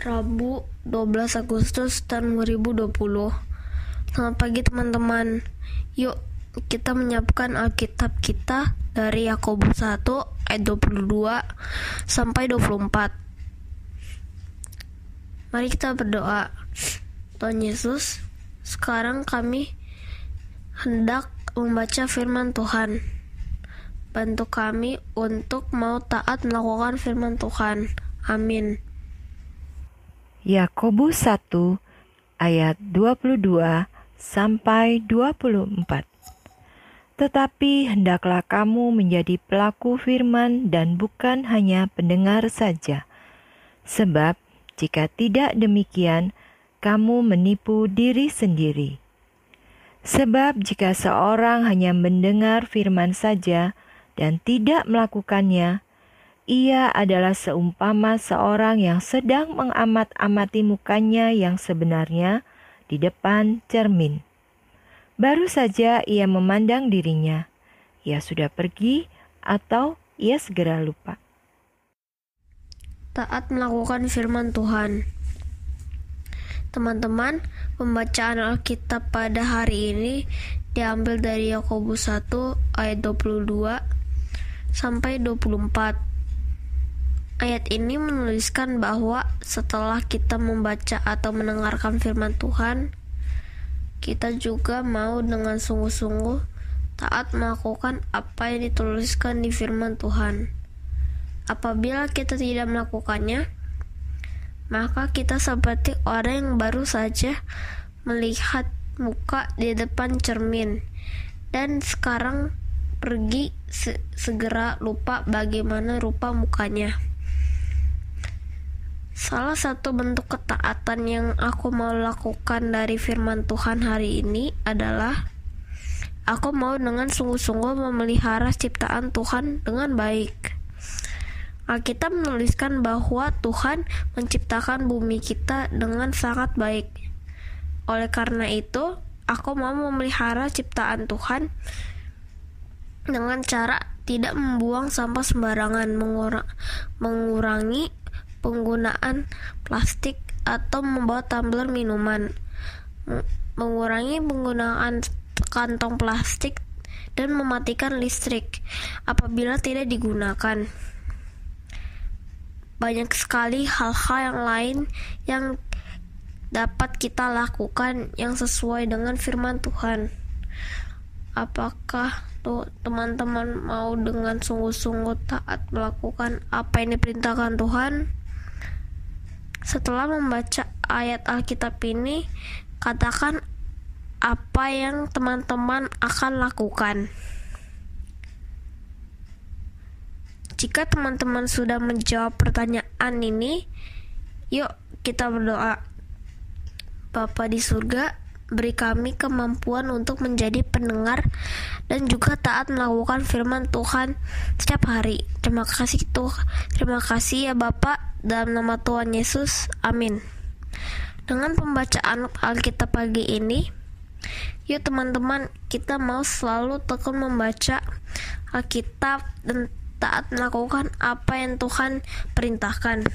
Rabu 12 Agustus tahun 2020 Selamat pagi teman-teman. Yuk kita menyiapkan Alkitab kita dari Yakobus 1 ayat 22 sampai 24 Mari kita berdoa. Tuhan Yesus Sekarang kami hendak membaca firman Tuhan. Bantu kami untuk mau taat melakukan firman Tuhan. Amin Yakobus 1 ayat 22 sampai 24. Tetapi hendaklah kamu menjadi pelaku firman dan bukan hanya pendengar saja. Sebab jika tidak demikian, kamu menipu diri sendiri. Sebab jika seorang hanya mendengar firman saja dan tidak melakukannya, ia adalah seumpama seorang yang sedang mengamat-amati mukanya yang sebenarnya di depan cermin. Baru saja ia memandang dirinya, ia sudah pergi atau ia segera lupa. Taat melakukan firman Tuhan. Teman-teman, pembacaan Alkitab pada hari ini diambil dari Yakobus 1 ayat 22 sampai 24 Ayat ini menuliskan bahwa setelah kita membaca atau mendengarkan firman Tuhan, kita juga mau dengan sungguh-sungguh taat melakukan apa yang dituliskan di firman Tuhan. Apabila kita tidak melakukannya, maka kita seperti orang yang baru saja melihat muka di depan cermin dan sekarang pergi se segera lupa bagaimana rupa mukanya. Salah satu bentuk ketaatan yang aku mau lakukan dari firman Tuhan hari ini adalah aku mau dengan sungguh-sungguh memelihara ciptaan Tuhan dengan baik. Alkitab menuliskan bahwa Tuhan menciptakan bumi kita dengan sangat baik. Oleh karena itu, aku mau memelihara ciptaan Tuhan dengan cara tidak membuang sampah sembarangan, mengurangi penggunaan plastik atau membawa tumbler minuman, mengurangi penggunaan kantong plastik dan mematikan listrik apabila tidak digunakan. Banyak sekali hal-hal yang lain yang dapat kita lakukan yang sesuai dengan firman Tuhan. Apakah tuh teman-teman mau dengan sungguh-sungguh taat melakukan apa yang diperintahkan Tuhan? Setelah membaca ayat Alkitab ini, katakan apa yang teman-teman akan lakukan. Jika teman-teman sudah menjawab pertanyaan ini, yuk kita berdoa. Bapa di surga, beri kami kemampuan untuk menjadi pendengar dan juga taat melakukan firman Tuhan setiap hari. Terima kasih Tuhan. Terima kasih ya Bapak dalam nama Tuhan Yesus. Amin. Dengan pembacaan Alkitab pagi ini, yuk teman-teman, kita mau selalu tekun membaca Alkitab dan taat melakukan apa yang Tuhan perintahkan.